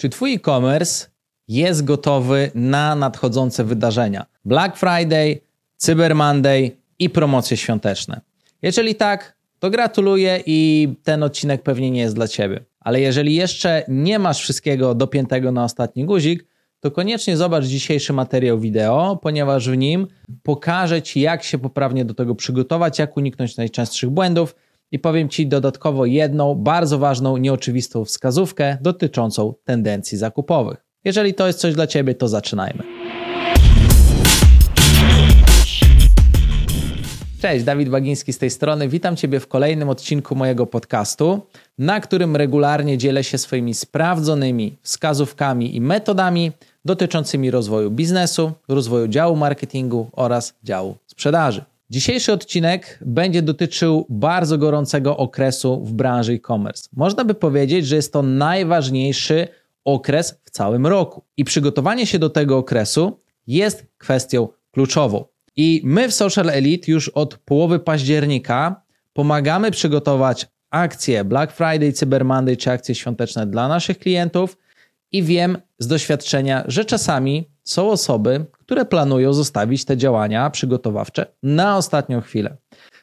Czy Twój e-commerce jest gotowy na nadchodzące wydarzenia? Black Friday, Cyber Monday i promocje świąteczne. Jeżeli tak, to gratuluję i ten odcinek pewnie nie jest dla Ciebie. Ale jeżeli jeszcze nie masz wszystkiego dopiętego na ostatni guzik, to koniecznie zobacz dzisiejszy materiał wideo, ponieważ w nim pokażę Ci, jak się poprawnie do tego przygotować, jak uniknąć najczęstszych błędów i powiem Ci dodatkowo jedną bardzo ważną, nieoczywistą wskazówkę dotyczącą tendencji zakupowych. Jeżeli to jest coś dla Ciebie, to zaczynajmy. Cześć, Dawid Bagiński z tej strony. Witam Ciebie w kolejnym odcinku mojego podcastu, na którym regularnie dzielę się swoimi sprawdzonymi wskazówkami i metodami dotyczącymi rozwoju biznesu, rozwoju działu marketingu oraz działu sprzedaży. Dzisiejszy odcinek będzie dotyczył bardzo gorącego okresu w branży e-commerce. Można by powiedzieć, że jest to najważniejszy okres w całym roku. I przygotowanie się do tego okresu jest kwestią kluczową. I my w Social Elite już od połowy października pomagamy przygotować akcje Black Friday, Cyber Monday czy akcje świąteczne dla naszych klientów i wiem z doświadczenia, że czasami są osoby, które planują zostawić te działania przygotowawcze na ostatnią chwilę.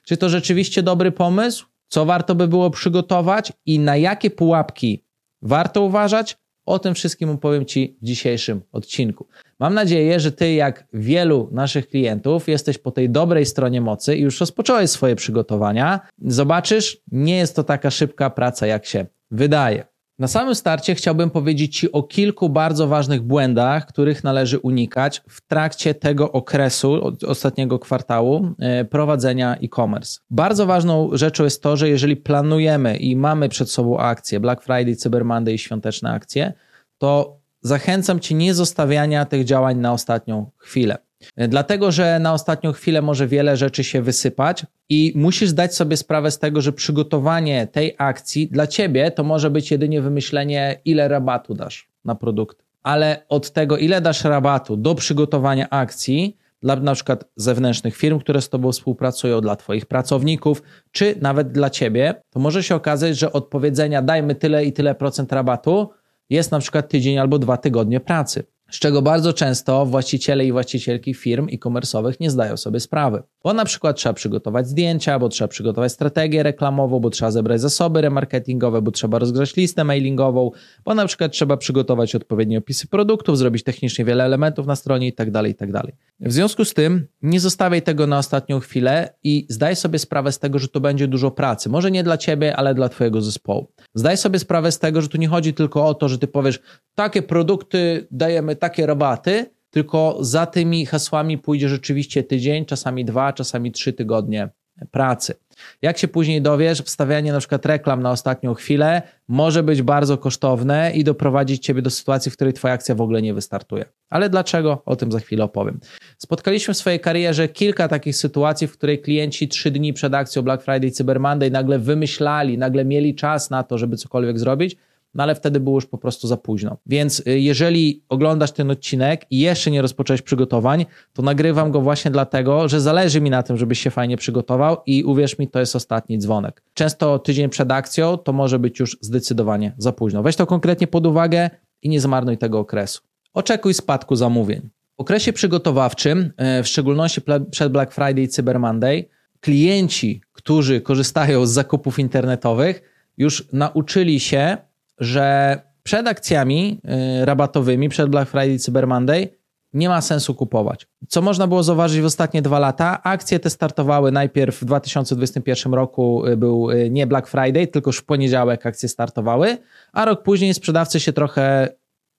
Czy to rzeczywiście dobry pomysł? Co warto by było przygotować i na jakie pułapki warto uważać? O tym wszystkim opowiem Ci w dzisiejszym odcinku. Mam nadzieję, że Ty, jak wielu naszych klientów, jesteś po tej dobrej stronie mocy i już rozpocząłeś swoje przygotowania. Zobaczysz, nie jest to taka szybka praca, jak się wydaje. Na samym starcie chciałbym powiedzieć Ci o kilku bardzo ważnych błędach, których należy unikać w trakcie tego okresu, ostatniego kwartału e, prowadzenia e-commerce. Bardzo ważną rzeczą jest to, że jeżeli planujemy i mamy przed sobą akcje Black Friday, Cyber Monday i świąteczne akcje, to zachęcam Cię nie zostawiania tych działań na ostatnią chwilę. Dlatego, że na ostatnią chwilę może wiele rzeczy się wysypać i musisz zdać sobie sprawę z tego, że przygotowanie tej akcji dla ciebie to może być jedynie wymyślenie, ile rabatu dasz na produkt. Ale od tego, ile dasz rabatu do przygotowania akcji, dla na przykład zewnętrznych firm, które z Tobą współpracują, dla Twoich pracowników, czy nawet dla Ciebie, to może się okazać, że od powiedzenia dajmy tyle i tyle procent rabatu jest na przykład tydzień albo dwa tygodnie pracy z czego bardzo często właściciele i właścicielki firm e-commerce'owych nie zdają sobie sprawy. Bo na przykład trzeba przygotować zdjęcia, bo trzeba przygotować strategię reklamową, bo trzeba zebrać zasoby remarketingowe, bo trzeba rozgrzać listę mailingową, bo na przykład trzeba przygotować odpowiednie opisy produktów, zrobić technicznie wiele elementów na stronie itd., tak itd. Tak w związku z tym nie zostawiaj tego na ostatnią chwilę i zdaj sobie sprawę z tego, że to będzie dużo pracy. Może nie dla ciebie, ale dla twojego zespołu. Zdaj sobie sprawę z tego, że tu nie chodzi tylko o to, że ty powiesz, takie produkty dajemy takie rabaty, tylko za tymi hasłami pójdzie rzeczywiście tydzień, czasami dwa, czasami trzy tygodnie pracy. Jak się później dowiesz, wstawianie na przykład reklam na ostatnią chwilę może być bardzo kosztowne i doprowadzić ciebie do sytuacji, w której twoja akcja w ogóle nie wystartuje. Ale dlaczego? O tym za chwilę opowiem. Spotkaliśmy w swojej karierze kilka takich sytuacji, w której klienci trzy dni przed akcją Black Friday Cyber Monday nagle wymyślali, nagle mieli czas na to, żeby cokolwiek zrobić, no ale wtedy było już po prostu za późno. Więc y, jeżeli oglądasz ten odcinek i jeszcze nie rozpocząłeś przygotowań, to nagrywam go właśnie dlatego, że zależy mi na tym, żebyś się fajnie przygotował i uwierz mi, to jest ostatni dzwonek. Często tydzień przed akcją to może być już zdecydowanie za późno. Weź to konkretnie pod uwagę i nie zmarnuj tego okresu. Oczekuj spadku zamówień. W okresie przygotowawczym, y, w szczególności przed Black Friday i Cyber Monday, klienci, którzy korzystają z zakupów internetowych, już nauczyli się że przed akcjami y, rabatowymi, przed Black Friday, Cyber Monday nie ma sensu kupować. Co można było zauważyć w ostatnie dwa lata? Akcje te startowały najpierw w 2021 roku, y, był y, nie Black Friday, tylko już w poniedziałek akcje startowały, a rok później sprzedawcy się trochę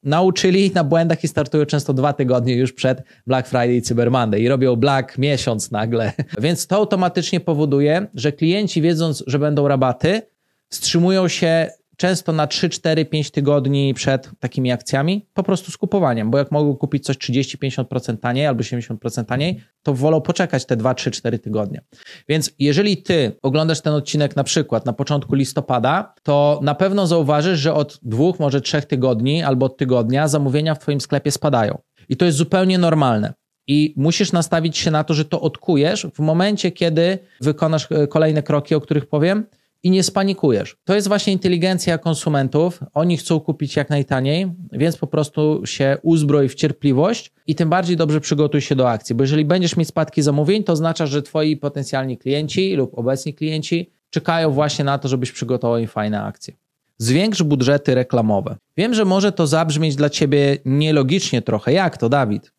nauczyli na błędach i startują często dwa tygodnie już przed Black Friday i Cyber Monday i robią Black miesiąc nagle. Więc to automatycznie powoduje, że klienci wiedząc, że będą rabaty, wstrzymują się często na 3, 4, 5 tygodni przed takimi akcjami, po prostu skupowaniem, bo jak mogą kupić coś 30-50% taniej albo 70% taniej, to wolą poczekać te 2, 3, 4 tygodnie. Więc jeżeli ty oglądasz ten odcinek na przykład na początku listopada, to na pewno zauważysz, że od dwóch, może trzech tygodni albo od tygodnia zamówienia w twoim sklepie spadają. I to jest zupełnie normalne. I musisz nastawić się na to, że to odkujesz w momencie, kiedy wykonasz e, kolejne kroki, o których powiem, i nie spanikujesz. To jest właśnie inteligencja konsumentów. Oni chcą kupić jak najtaniej, więc po prostu się uzbroj w cierpliwość i tym bardziej dobrze przygotuj się do akcji, bo jeżeli będziesz mieć spadki zamówień, to oznacza, że twoi potencjalni klienci lub obecni klienci czekają właśnie na to, żebyś przygotował im fajne akcje. Zwiększ budżety reklamowe. Wiem, że może to zabrzmieć dla ciebie nielogicznie trochę. Jak to, Dawid?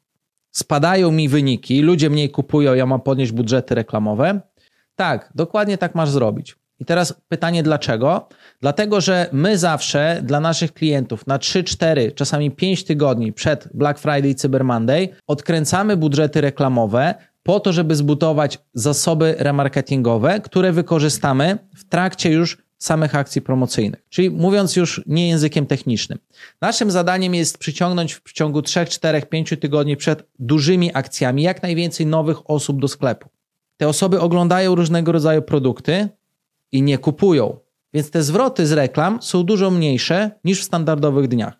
Spadają mi wyniki, ludzie mniej kupują, ja mam podnieść budżety reklamowe. Tak, dokładnie tak masz zrobić. I teraz pytanie dlaczego? Dlatego, że my zawsze dla naszych klientów na 3, 4, czasami 5 tygodni przed Black Friday i Cyber Monday odkręcamy budżety reklamowe po to, żeby zbudować zasoby remarketingowe, które wykorzystamy w trakcie już samych akcji promocyjnych. Czyli mówiąc już nie językiem technicznym. Naszym zadaniem jest przyciągnąć w ciągu 3, 4, 5 tygodni przed dużymi akcjami jak najwięcej nowych osób do sklepu. Te osoby oglądają różnego rodzaju produkty i nie kupują. Więc te zwroty z reklam są dużo mniejsze niż w standardowych dniach.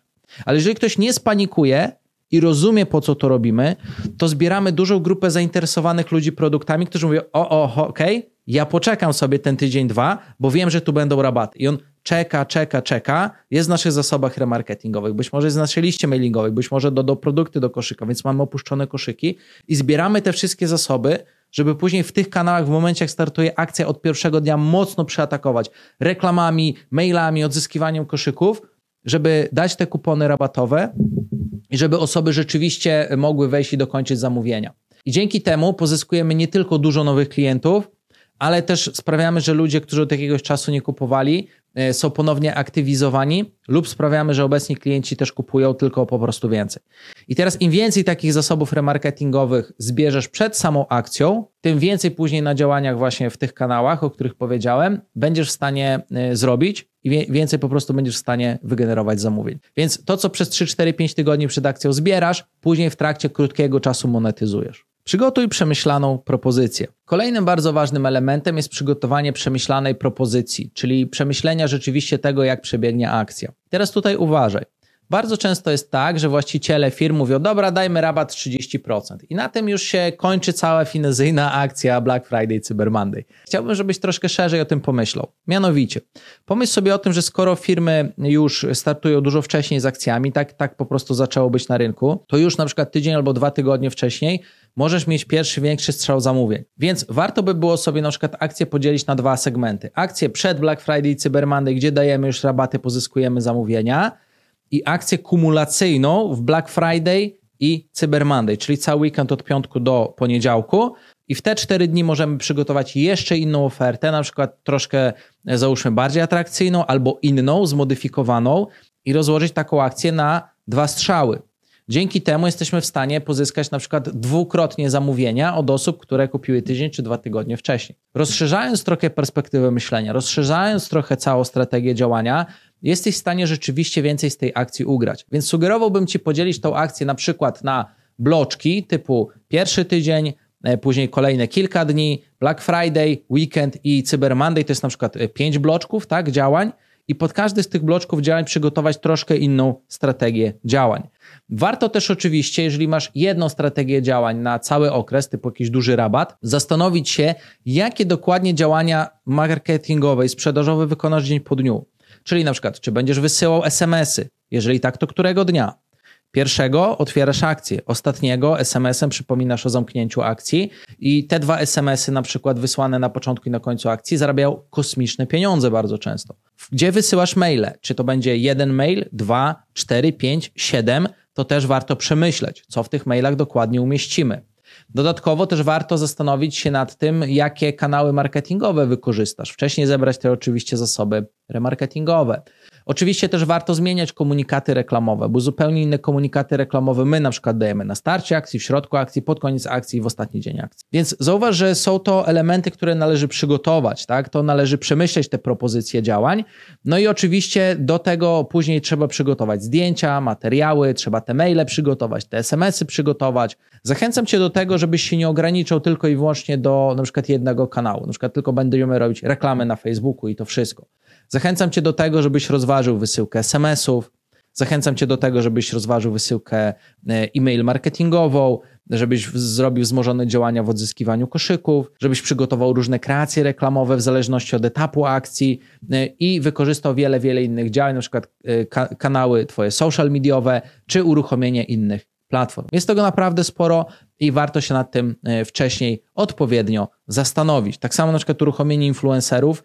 Ale jeżeli ktoś nie spanikuje i rozumie, po co to robimy, to zbieramy dużą grupę zainteresowanych ludzi produktami, którzy mówią: O, o, okej, okay, ja poczekam sobie ten tydzień, dwa, bo wiem, że tu będą rabaty. I on czeka, czeka, czeka, jest w naszych zasobach remarketingowych, być może jest w naszej liście mailingowej, być może do, do produkty do koszyka, więc mamy opuszczone koszyki i zbieramy te wszystkie zasoby, żeby później w tych kanałach, w momencie jak startuje akcja od pierwszego dnia, mocno przeatakować reklamami, mailami, odzyskiwaniem koszyków, żeby dać te kupony rabatowe i żeby osoby rzeczywiście mogły wejść i dokończyć zamówienia. I dzięki temu pozyskujemy nie tylko dużo nowych klientów, ale też sprawiamy, że ludzie, którzy od jakiegoś czasu nie kupowali, są ponownie aktywizowani lub sprawiamy, że obecni klienci też kupują tylko po prostu więcej. I teraz im więcej takich zasobów remarketingowych zbierzesz przed samą akcją, tym więcej później na działaniach właśnie w tych kanałach, o których powiedziałem, będziesz w stanie e, zrobić i więcej po prostu będziesz w stanie wygenerować zamówień. Więc to, co przez 3, 4, 5 tygodni przed akcją zbierasz, później w trakcie krótkiego czasu monetyzujesz. Przygotuj przemyślaną propozycję. Kolejnym bardzo ważnym elementem jest przygotowanie przemyślanej propozycji, czyli przemyślenia rzeczywiście tego, jak przebiegnie akcja. Teraz tutaj uważaj. Bardzo często jest tak, że właściciele firm mówią, dobra, dajmy rabat 30%. I na tym już się kończy cała finezyjna akcja Black Friday Cyber Monday. Chciałbym, żebyś troszkę szerzej o tym pomyślał. Mianowicie, pomyśl sobie o tym, że skoro firmy już startują dużo wcześniej z akcjami, tak, tak po prostu zaczęło być na rynku, to już na przykład tydzień albo dwa tygodnie wcześniej możesz mieć pierwszy większy strzał zamówień. Więc warto by było sobie na przykład akcję podzielić na dwa segmenty. Akcję przed Black Friday i Cyber Monday, gdzie dajemy już rabaty, pozyskujemy zamówienia i akcję kumulacyjną w Black Friday i Cyber Monday, czyli cały weekend od piątku do poniedziałku. I w te cztery dni możemy przygotować jeszcze inną ofertę, na przykład troszkę e, załóżmy bardziej atrakcyjną albo inną, zmodyfikowaną i rozłożyć taką akcję na dwa strzały. Dzięki temu jesteśmy w stanie pozyskać na przykład dwukrotnie zamówienia od osób, które kupiły tydzień czy dwa tygodnie wcześniej. Rozszerzając trochę perspektywę myślenia, rozszerzając trochę całą strategię działania, jesteś w stanie rzeczywiście więcej z tej akcji ugrać. Więc sugerowałbym Ci podzielić tą akcję na przykład na bloczki typu pierwszy tydzień, e, później kolejne kilka dni, Black Friday, weekend i Cyber Monday to jest na przykład e, pięć bloczków tak, działań i pod każdy z tych bloczków działań przygotować troszkę inną strategię działań. Warto też oczywiście, jeżeli masz jedną strategię działań na cały okres, typu jakiś duży rabat, zastanowić się, jakie dokładnie działania marketingowe i sprzedażowe wykonasz dzień po dniu. Czyli na przykład, czy będziesz wysyłał SMS-y? Jeżeli tak, to którego dnia? Pierwszego otwierasz akcję, ostatniego SMS-em przypominasz o zamknięciu akcji i te dwa SMS-y na przykład wysłane na początku i na końcu akcji zarabiają kosmiczne pieniądze bardzo często. Gdzie wysyłasz maile? Czy to będzie jeden mail, dwa, cztery, pięć, siedem? To też warto przemyśleć, co w tych mailach dokładnie umieścimy. Dodatkowo też warto zastanowić się nad tym, jakie kanały marketingowe wykorzystasz. Wcześniej zebrać te oczywiście zasoby remarketingowe. Oczywiście też warto zmieniać komunikaty reklamowe, bo zupełnie inne komunikaty reklamowe my na przykład dajemy na starcie akcji, w środku akcji, pod koniec akcji i w ostatni dzień akcji. Więc zauważ, że są to elementy, które należy przygotować, tak? To należy przemyśleć te propozycje działań. No i oczywiście do tego później trzeba przygotować zdjęcia, materiały, trzeba te maile przygotować, te SMS-y przygotować. Zachęcam Cię do tego, żebyś się nie ograniczał tylko i wyłącznie do na przykład jednego kanału. Na przykład tylko będziemy robić reklamy na Facebooku i to wszystko. Zachęcam Cię do tego, żebyś rozważył wysyłkę SMS-ów. Zachęcam Cię do tego, żebyś rozważył wysyłkę e, e-mail marketingową, żebyś zrobił wzmożone działania w odzyskiwaniu koszyków, żebyś przygotował różne kreacje reklamowe w zależności od etapu akcji e, i wykorzystał wiele, wiele innych działań, na przykład e, kanały Twoje social mediowe, czy uruchomienie innych platform. Jest tego naprawdę sporo i warto się nad tym wcześniej odpowiednio zastanowić. Tak samo na przykład uruchomienie influencerów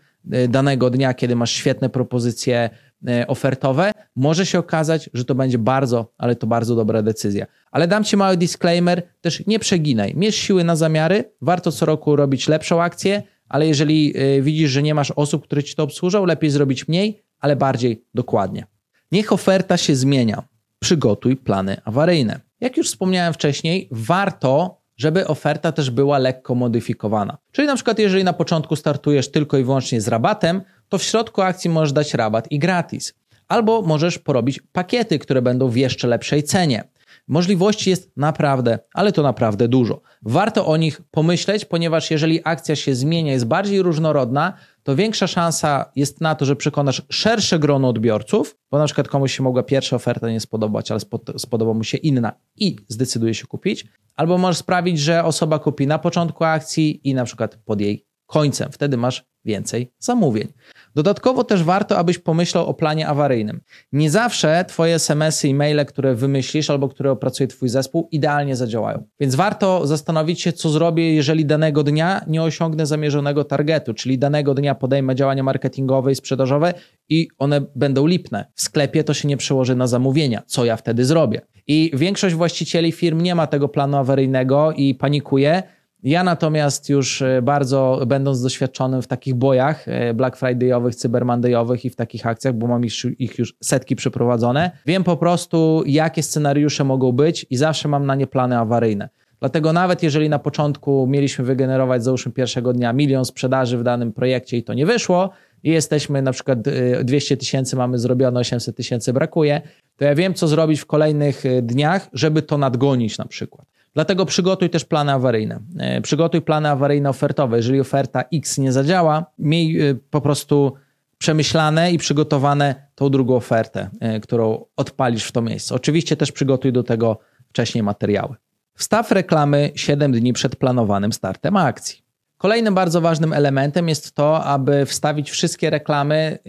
danego dnia, kiedy masz świetne propozycje E, ofertowe, może się okazać, że to będzie bardzo, ale to bardzo dobra decyzja. Ale dam Ci mały disclaimer, też nie przeginaj. Mierz siły na zamiary, warto co roku robić lepszą akcję, ale jeżeli e, widzisz, że nie masz osób, które Ci to obsłużą, lepiej zrobić mniej, ale bardziej dokładnie. Niech oferta się zmienia. Przygotuj plany awaryjne. Jak już wspomniałem wcześniej, warto żeby oferta też była lekko modyfikowana. Czyli na przykład, jeżeli na początku startujesz tylko i wyłącznie z rabatem, to w środku akcji możesz dać rabat i gratis. Albo możesz porobić pakiety, które będą w jeszcze lepszej cenie. Możliwości jest naprawdę, ale to naprawdę dużo. Warto o nich pomyśleć, ponieważ jeżeli akcja się zmienia, jest bardziej różnorodna, to większa szansa jest na to, że przekonasz szersze grono odbiorców, bo na przykład komuś się mogła pierwsza oferta nie spodobać, ale spodoba mu się inna i zdecyduje się kupić. Albo możesz sprawić, że osoba kupi na początku akcji i na przykład pod jej końcem. Wtedy masz więcej zamówień. Dodatkowo też warto, abyś pomyślał o planie awaryjnym. Nie zawsze Twoje SMS-y i maile, które wymyślisz albo które opracuje Twój zespół, idealnie zadziałają. Więc warto zastanowić się, co zrobię, jeżeli danego dnia nie osiągnę zamierzonego targetu, czyli danego dnia podejmę działania marketingowe i sprzedażowe i one będą lipne. W sklepie to się nie przełoży na zamówienia. Co ja wtedy zrobię? I większość właścicieli firm nie ma tego planu awaryjnego i panikuje, ja natomiast już e, bardzo, będąc doświadczonym w takich bojach e, Black Friday'owych, Cyber Monday'owych i w takich akcjach, bo mam ich już setki przeprowadzone, wiem po prostu, jakie scenariusze mogą być i zawsze mam na nie plany awaryjne. Dlatego nawet jeżeli na początku mieliśmy wygenerować załóżmy pierwszego dnia milion sprzedaży w danym projekcie i to nie wyszło, i jesteśmy na przykład 200 e, tysięcy mamy zrobione, 800 tysięcy brakuje, to ja wiem, co zrobić w kolejnych dniach, żeby to nadgonić na przykład. Dlatego przygotuj też plany awaryjne. E, przygotuj plany awaryjne ofertowe. Jeżeli oferta X nie zadziała, miej e, po prostu przemyślane i przygotowane tą drugą ofertę, e, którą odpalisz w to miejsce. Oczywiście też przygotuj do tego wcześniej materiały. Wstaw reklamy 7 dni przed planowanym startem akcji. Kolejnym bardzo ważnym elementem jest to, aby wstawić wszystkie reklamy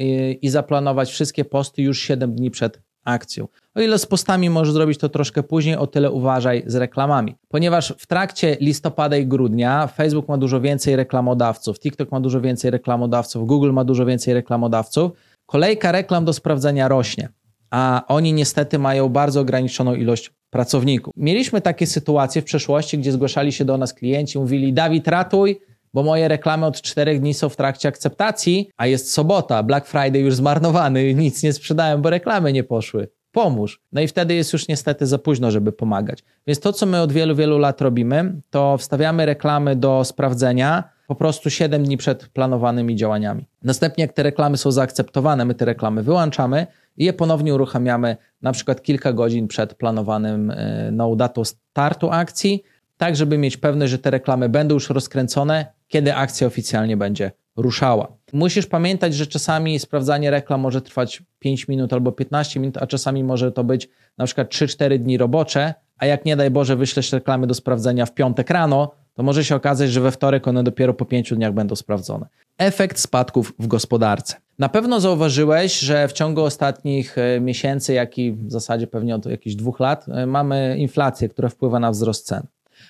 i, zaplanować wszystkie posty już 7 dni przed akcją. O ile z postami możesz zrobić to troszkę później, o tyle uważaj z reklamami. Ponieważ w trakcie listopada i grudnia Facebook ma dużo więcej reklamodawców, TikTok ma dużo więcej reklamodawców, Google ma dużo więcej reklamodawców, kolejka reklam do sprawdzenia rośnie, a oni niestety mają bardzo ograniczoną ilość pracowników. Mieliśmy takie sytuacje w przeszłości, gdzie zgłaszali się do nas klienci, mówili: Dawid, ratuj, bo moje reklamy od czterech dni są w trakcie akceptacji, a jest sobota, Black Friday już zmarnowany, nic nie sprzedałem, bo reklamy nie poszły. Pomóż. No i wtedy jest już niestety za późno, żeby pomagać. Więc to, co my od wielu, wielu lat robimy, to wstawiamy reklamy do sprawdzenia po prostu 7 dni przed planowanymi działaniami. Następnie, jak te reklamy są zaakceptowane, my te reklamy wyłączamy i je ponownie uruchamiamy na przykład kilka godzin przed planowanym e, no, datą startu akcji, tak żeby mieć pewność, że te reklamy będą już rozkręcone, kiedy akcja oficjalnie będzie ruszała. Musisz pamiętać, że czasami sprawdzanie reklam może trwać 5 minut albo 15 minut, a czasami może to być na przykład 3-4 dni robocze, a jak nie daj Boże wyślesz reklamy do sprawdzenia w piątek rano, to może się okazać, że we wtorek one dopiero po 5 dniach będą sprawdzone. Efekt spadków w gospodarce. Na pewno zauważyłeś, że w ciągu ostatnich e, miesięcy, jak i w zasadzie pewnie od jakichś dwóch lat, e, mamy inflację, która wpływa na wzrost cen.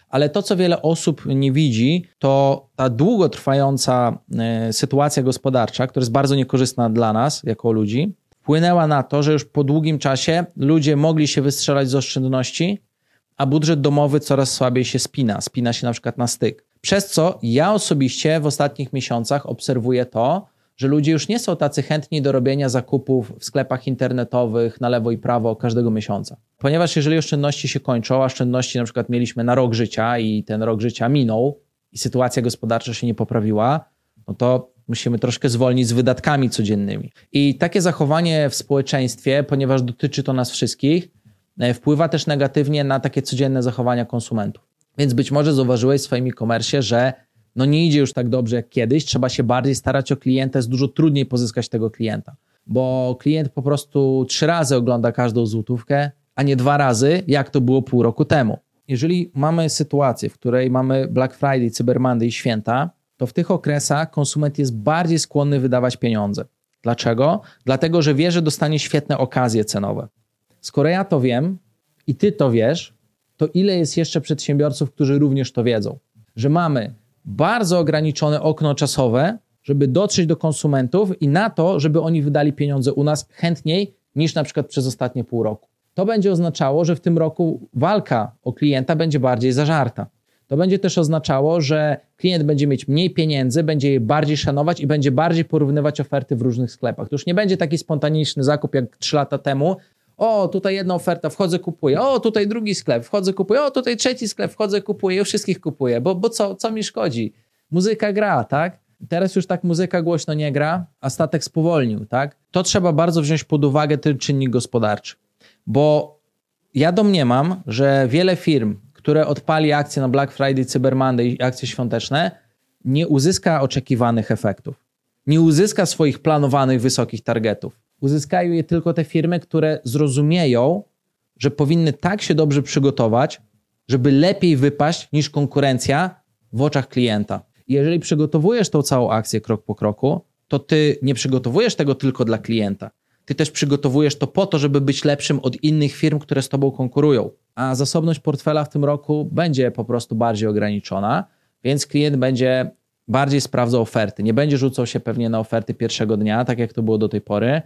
Ale to, co wiele osób nie widzi, to ta długotrwająca e, sytuacja gospodarcza, która jest bardzo niekorzystna dla nas jako ludzi, wpłynęła na to, że już po długim czasie ludzie mogli się wystrzelać z oszczędności, a budżet domowy coraz słabiej się spina. Spina się na przykład na styk. Przez co ja osobiście w ostatnich miesiącach obserwuję to, że ludzie już nie są tacy chętni do robienia zakupów w sklepach internetowych na lewo i prawo każdego miesiąca. Ponieważ jeżeli oszczędności się kończą, a oszczędności na przykład mieliśmy na rok życia i ten rok życia minął i sytuacja gospodarcza się nie poprawiła, no to musimy troszkę zwolnić z wydatkami codziennymi. I takie zachowanie w społeczeństwie, ponieważ dotyczy to nas wszystkich, e, wpływa też negatywnie na takie codzienne zachowania konsumentów. Więc być może zauważyłeś w swoim e-commerce, że no nie idzie już tak dobrze jak kiedyś, trzeba się bardziej starać o klienta, jest dużo trudniej pozyskać tego klienta. bo klient po prostu trzy razy ogląda każdą złotówkę, a nie dwa razy, jak to było pół roku temu. Jeżeli mamy sytuację, w której mamy Black Friday, Cyber Monday i święta, to w tych okresach konsument jest bardziej skłonny wydawać pieniądze. Dlaczego? Dlatego, że wie, że dostanie świetne okazje cenowe. Skoro ja to wiem i ty to wiesz, to ile jest jeszcze przedsiębiorców, którzy również to wiedzą? Że mamy bardzo ograniczone okno czasowe, żeby dotrzeć do konsumentów i na to, żeby oni wydali pieniądze u nas chętniej niż na przykład przez ostatnie pół roku. To będzie oznaczało, że w tym roku walka o klienta będzie bardziej zażarta. To będzie też oznaczało, że klient będzie mieć mniej pieniędzy, będzie je bardziej szanować i będzie bardziej porównywać oferty w różnych sklepach. To już nie będzie taki spontaniczny zakup jak 3 lata temu. O, tutaj jedna oferta, wchodzę, kupuję. O, tutaj drugi sklep, wchodzę, kupuję. O, tutaj trzeci sklep, wchodzę, kupuję. Wszystkich kupuję, bo, bo co, co mi szkodzi? Muzyka gra, tak? Teraz już tak muzyka głośno nie gra, a statek spowolnił, tak? To trzeba bardzo wziąć pod uwagę ten czynnik gospodarczy, bo ja domniemam, że wiele firm, które odpali akcje na Black Friday, Cyber Monday i akcje świąteczne, nie uzyska oczekiwanych efektów. Nie uzyska swoich planowanych wysokich targetów. Uzyskają je tylko te firmy, które zrozumieją, że powinny tak się dobrze przygotować, żeby lepiej wypaść niż konkurencja w oczach klienta. Jeżeli przygotowujesz tą całą akcję krok po kroku, to ty nie przygotowujesz tego tylko dla klienta. Ty też przygotowujesz to po to, żeby być lepszym od innych firm, które z tobą konkurują. A zasobność portfela w tym roku będzie po prostu bardziej ograniczona, więc klient będzie bardziej sprawdzał oferty. Nie będzie rzucał się pewnie na oferty pierwszego dnia, tak jak to było do tej pory,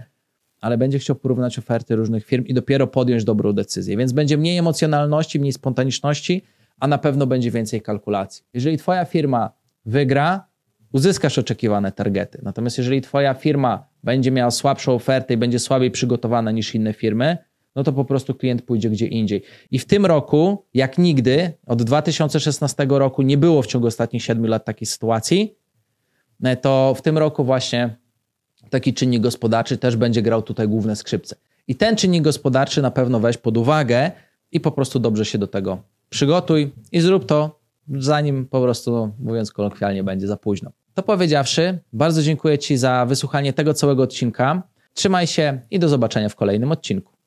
ale będzie chciał porównać oferty różnych firm i dopiero podjąć dobrą decyzję. Więc będzie mniej emocjonalności, mniej spontaniczności, a na pewno będzie więcej kalkulacji. Jeżeli Twoja firma wygra, uzyskasz oczekiwane targety. Natomiast jeżeli Twoja firma będzie miała słabszą ofertę i będzie słabiej przygotowana niż inne firmy, no to po prostu klient pójdzie gdzie indziej. I w tym roku, jak nigdy, od 2016 roku nie było w ciągu ostatnich 7 lat takiej sytuacji, e, to w tym roku właśnie taki czynnik gospodarczy też będzie grał tutaj główne skrzypce. I ten czynnik gospodarczy na pewno weź pod uwagę i po prostu dobrze się do tego przygotuj i zrób to zanim po prostu, mówiąc kolokwialnie, będzie za późno. To powiedziawszy, bardzo dziękuję Ci za wysłuchanie tego całego odcinka. Trzymaj się i do zobaczenia w kolejnym odcinku.